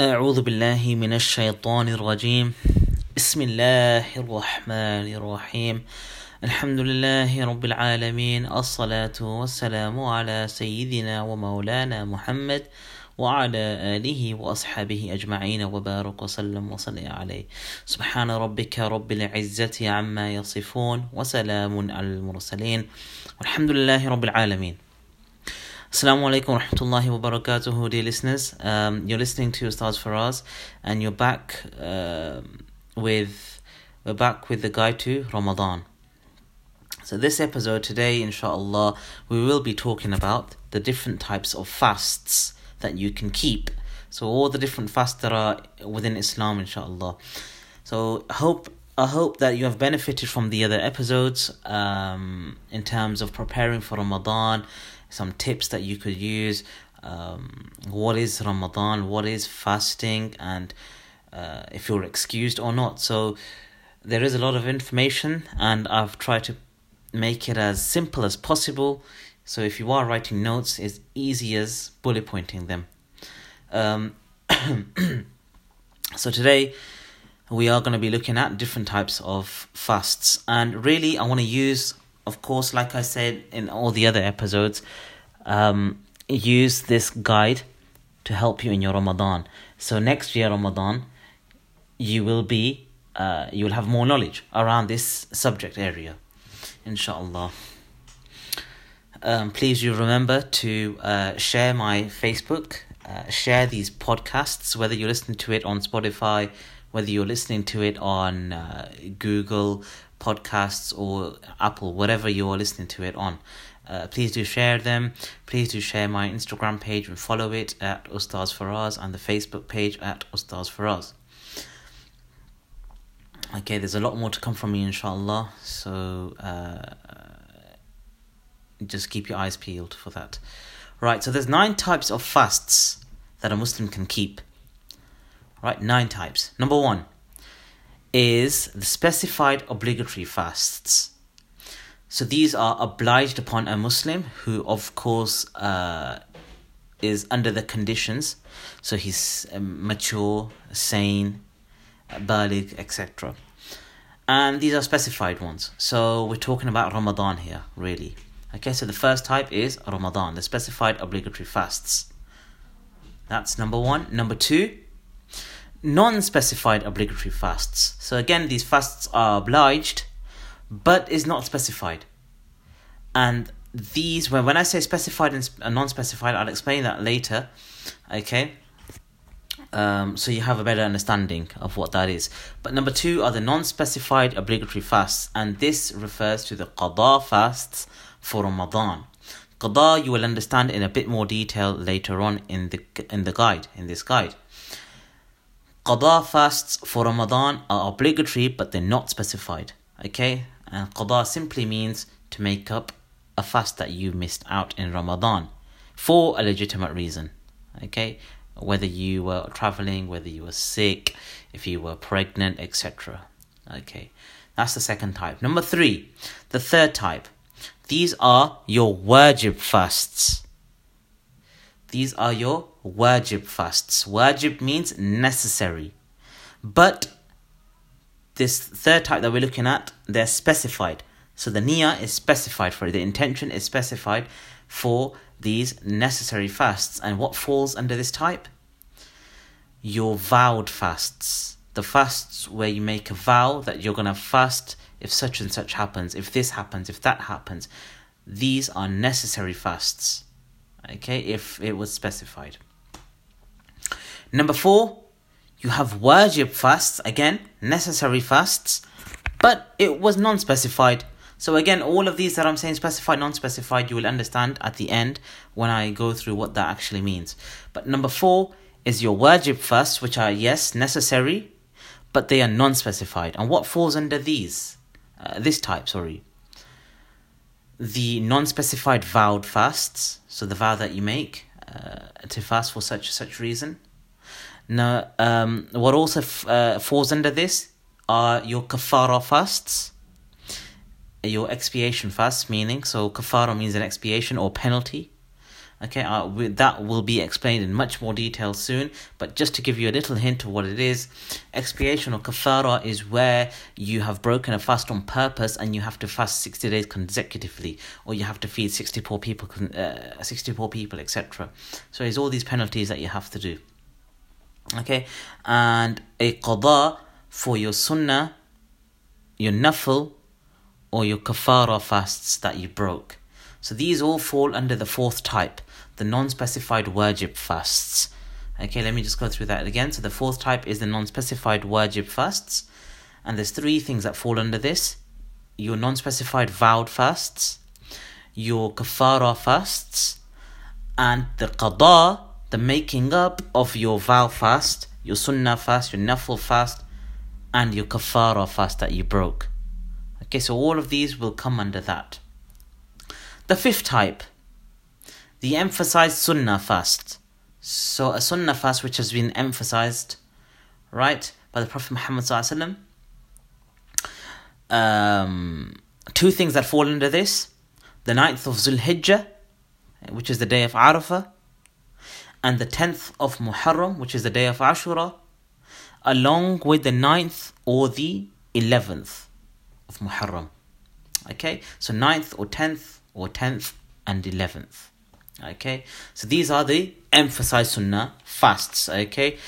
أعوذ بالله من الشيطان الرجيم. بسم الله الرحمن الرحيم. الحمد لله رب العالمين الصلاة والسلام على سيدنا ومولانا محمد وعلى آله وأصحابه أجمعين وبارك وسلم وصلى عليه. سبحان ربك رب العزة عما يصفون وسلام على المرسلين. والحمد لله رب العالمين. Assalamu alaikum rahmatullahi wa barakatuhu, dear listeners. Um, you're listening to Ustaz Faraz, and you're back uh, with we're back with the guide to Ramadan. So this episode today, inshallah, we will be talking about the different types of fasts that you can keep. So all the different fasts that are within Islam, inshallah. So hope I hope that you have benefited from the other episodes um, in terms of preparing for Ramadan some tips that you could use. Um, what is Ramadan? What is fasting? And uh, if you're excused or not. So there is a lot of information, and I've tried to make it as simple as possible. So if you are writing notes, it's easy as bullet pointing them. Um, so today we are going to be looking at different types of fasts, and really I want to use of course, like I said in all the other episodes, um, use this guide to help you in your Ramadan. So next year Ramadan, you will be uh, you will have more knowledge around this subject area, inshallah. Um, please you remember to uh, share my Facebook, uh, share these podcasts, whether you're listening to it on Spotify, whether you're listening to it on uh, Google Podcasts or Apple, whatever you are listening to it on. Uh, please do share them. Please do share my Instagram page and follow it at Ustaz Faraz and the Facebook page at Ustaz Faraz. Okay, there's a lot more to come from me, inshallah. So uh, just keep your eyes peeled for that. Right, so there's nine types of fasts that a Muslim can keep. Right, nine types. Number one is the specified obligatory fasts. So these are obliged upon a Muslim who, of course, uh, is under the conditions. So he's um, mature, sane, baligh, etc. And these are specified ones. So we're talking about Ramadan here, really. Okay, so the first type is Ramadan, the specified obligatory fasts. That's number one. Number two, non specified obligatory fasts. So again, these fasts are obliged but is not specified. And these, when, when I say specified and non specified, I'll explain that later. Okay? Um, so you have a better understanding of what that is. But number two are the non specified obligatory fasts, and this refers to the qada fasts for Ramadan. Qada you will understand in a bit more detail later on in the in the guide, in this guide. Qada fasts for Ramadan are obligatory but they're not specified. Okay? And qada simply means to make up a fast that you missed out in Ramadan for a legitimate reason. Okay? Whether you were traveling, whether you were sick, if you were pregnant, etc. Okay? That's the second type. Number three, the third type. These are your wajib fasts. These are your wajib fasts. Wajib means necessary. But this third type that we're looking at, they're specified. So the niyyah is specified for it, the intention is specified for these necessary fasts. And what falls under this type? Your vowed fasts. The fasts where you make a vow that you're going to fast if such and such happens, if this happens, if that happens. These are necessary fasts. Okay, if it was specified. Number four, you have wajib fasts, again, necessary fasts, but it was non specified. So, again, all of these that I'm saying specified, non specified, you will understand at the end when I go through what that actually means. But number four is your wajib fasts, which are, yes, necessary, but they are non specified. And what falls under these? Uh, this type, sorry. The non specified vowed fasts, so the vow that you make uh, to fast for such such reason now, um, what also f- uh, falls under this are your kafara fasts, your expiation fasts, meaning so kafara means an expiation or penalty. Okay, uh, we, that will be explained in much more detail soon. But just to give you a little hint of what it is, expiation or kafara is where you have broken a fast on purpose and you have to fast sixty days consecutively, or you have to feed sixty poor people, uh, sixty poor people, etc. So it's all these penalties that you have to do. Okay, and a qada for your sunnah, your nafil, or your kafara fasts that you broke. So these all fall under the fourth type, the non-specified wajib fasts. Okay, let me just go through that again. So the fourth type is the non-specified wajib fasts. And there's three things that fall under this. Your non-specified vowed fasts, your kafara fasts, and the qada, the making up of your vow fast, your sunnah fast, your nafil fast, and your kafara fast that you broke. Okay, so all of these will come under that. The fifth type, the emphasized sunnah fast. So a sunnah fast which has been emphasized, right, by the Prophet Muhammad um, two things that fall under this: the ninth of Zulhijjah, which is the day of Arafah, and the tenth of Muharram, which is the day of Ashura, along with the ninth or the eleventh of Muharram. Okay, so ninth or tenth or 10th and 11th. Okay, so these are the emphasized sunnah fasts. Okay,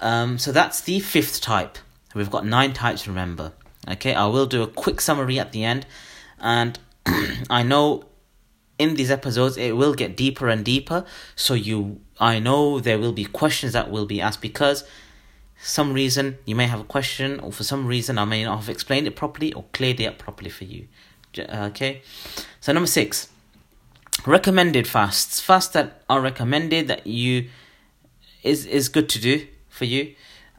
um, so that's the fifth type. We've got nine types, remember. Okay, I will do a quick summary at the end, and I know in these episodes it will get deeper and deeper. So you, I know there will be questions that will be asked because some reason you may have a question, or for some reason I may not have explained it properly or cleared it up properly for you. Okay, so number six, recommended fasts. Fasts that are recommended that you is is good to do for you.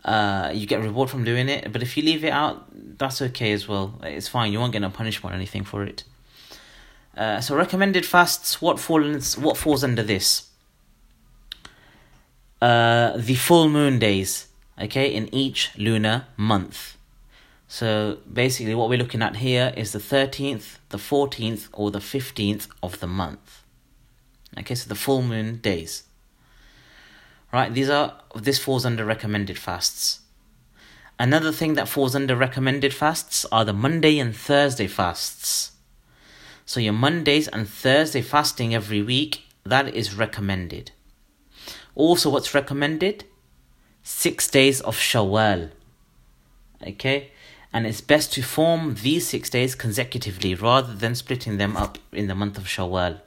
Uh, you get reward from doing it, but if you leave it out, that's okay as well. It's fine. You won't get no punishment or anything for it. Uh, so recommended fasts. What falls what falls under this? Uh, the full moon days. Okay, in each lunar month. So basically, what we're looking at here is the 13th, the 14th, or the 15th of the month. Okay, so the full moon days. Right, these are this falls under recommended fasts. Another thing that falls under recommended fasts are the Monday and Thursday fasts. So your Mondays and Thursday fasting every week, that is recommended. Also, what's recommended? Six days of Shawwal. Okay, and it's best to form these six days consecutively rather than splitting them up in the month of Shawwal.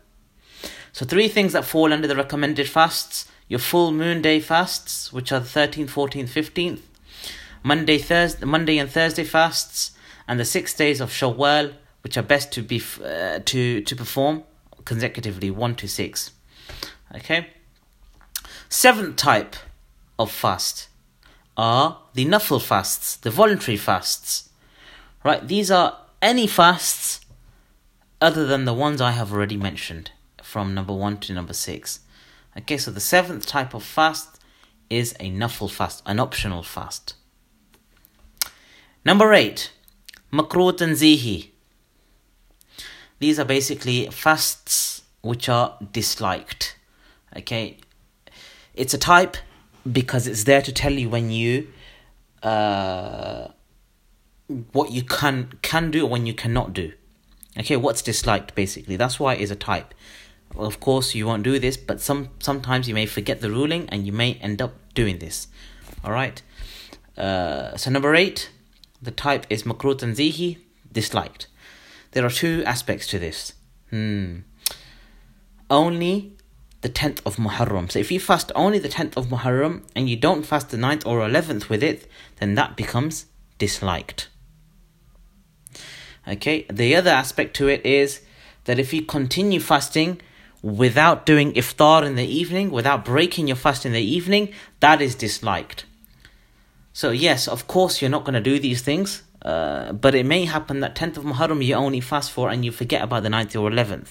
So, three things that fall under the recommended fasts your full moon day fasts, which are the 13th, 14th, 15th, Monday, Thursday, Monday and Thursday fasts, and the six days of Shawwal, which are best to be uh, to to perform consecutively, one to six. Okay. Seventh type of fast are the nafil fasts, the voluntary fasts. Right, these are any fasts other than the ones I have already mentioned from number 1 to number 6. Okay, so the seventh type of fast is a nafil fast, an optional fast. Number 8, makruh tanzihi. These are basically fasts which are disliked. Okay, it's a type because it's there to tell you when you uh what you can can do or when you cannot do. Okay what's disliked basically. That's why it is a type. Of course you won't do this but some sometimes you may forget the ruling and you may end up doing this. All right? Uh so number 8 the type is makruh tanzihi disliked. There are two aspects to this. Hmm. Only the 10th of Muharram. So if you fast only the 10th of Muharram and you don't fast the 9th or 11th with it, then that becomes disliked. Okay, the other aspect to it is that if you continue fasting without doing iftar in the evening, without breaking your fast in the evening, that is disliked. So, yes, of course, you're not going to do these things, uh, but it may happen that 10th of Muharram you only fast for and you forget about the 9th or 11th.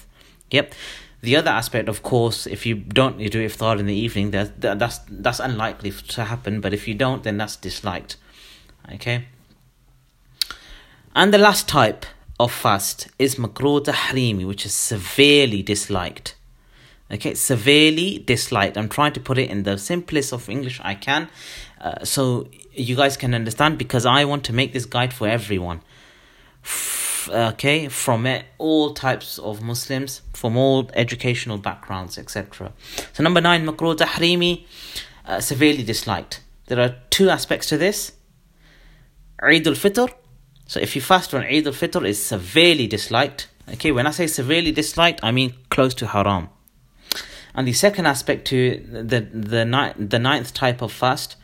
Yep. The other aspect, of course, if you don't you do iftar in the evening, that, that's that's unlikely to happen. But if you don't, then that's disliked. Okay. And the last type of fast is makruh tahrimi, which is severely disliked. Okay, severely disliked. I'm trying to put it in the simplest of English I can, uh, so you guys can understand because I want to make this guide for everyone. Okay, from all types of Muslims, from all educational backgrounds, etc. So number nine, makruh tahrimi, uh, severely disliked. There are two aspects to this. Eid al-Fitr. So if you fast on Eid al-Fitr, is severely disliked. Okay, when I say severely disliked, I mean close to haram. And the second aspect to the the ninth, the ninth type of fast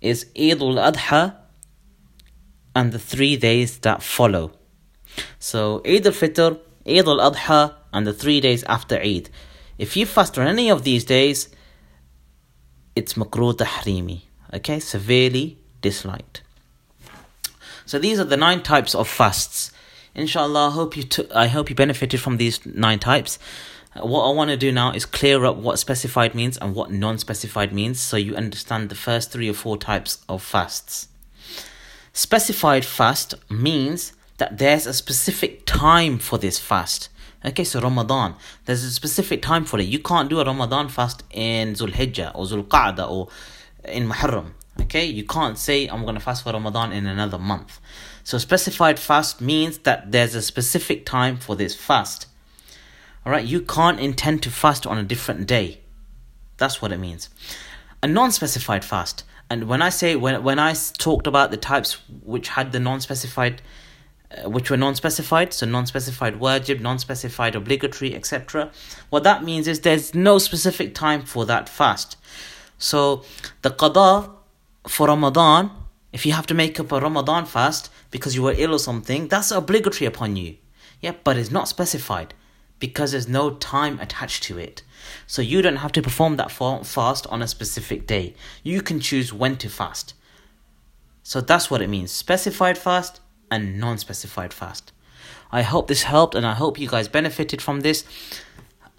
is Eid al-Adha and the three days that follow. So Eid al-Fitr, Eid al-Adha and the three days after Eid. If you fast on any of these days, it's makruh tahrimi. Okay, severely disliked. So these are the nine types of fasts. Inshallah, I hope you took, I hope you benefited from these nine types. Uh, what I want to do now is clear up what specified means and what non specified means so you understand the first three or four types of fasts. Specified fast means that there's a specific time for this fast. Okay, so Ramadan, there's a specific time for it. You can't do a Ramadan fast in Zulhijjah or Zulqa'dah or in Muharram. Okay, you can't say I'm going to fast for Ramadan in another month. So, specified fast means that there's a specific time for this fast. All right, you can't intend to fast on a different day. That's what it means. A non-specified fast, and when I say when when I talked about the types which had the non-specified, Uh, which were non-specified, so non-specified wajib, non-specified obligatory, etc. What that means is there's no specific time for that fast. So the qada for Ramadan, if you have to make up a Ramadan fast because you were ill or something, that's obligatory upon you. Yeah, but it's not specified because there's no time attached to it. So you don't have to perform that fast on a specific day. You can choose when to fast. So that's what it means specified fast and non specified fast. I hope this helped and I hope you guys benefited from this.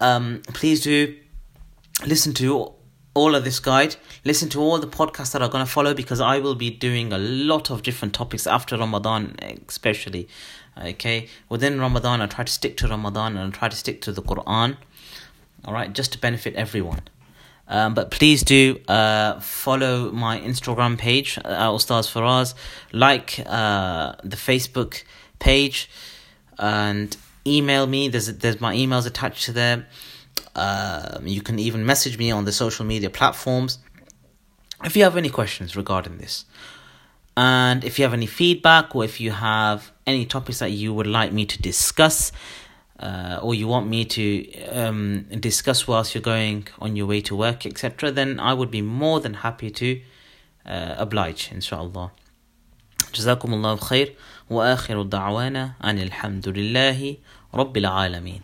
Um, please do listen to all of this guide. Listen to all the podcasts that are going to follow because I will be doing a lot of different topics after Ramadan, especially. Okay, within Ramadan, I try to stick to Ramadan and I try to stick to the Quran. All right, just to benefit everyone. Um, but please do uh, follow my Instagram page, uh, Ustaz Faraz, like uh, the Facebook page, and email me. There's there's my emails attached to there. Um, you can even message me on the social media platforms if you have any questions regarding this. And if you have any feedback or if you have any topics that you would like me to discuss, uh, or you want me to um, discuss whilst you're going on your way to work, etc., then I would be more than happy to uh, oblige, inshallah. جزاكم الله خير وآخر دعوانا أن الحمد لله رب العالمين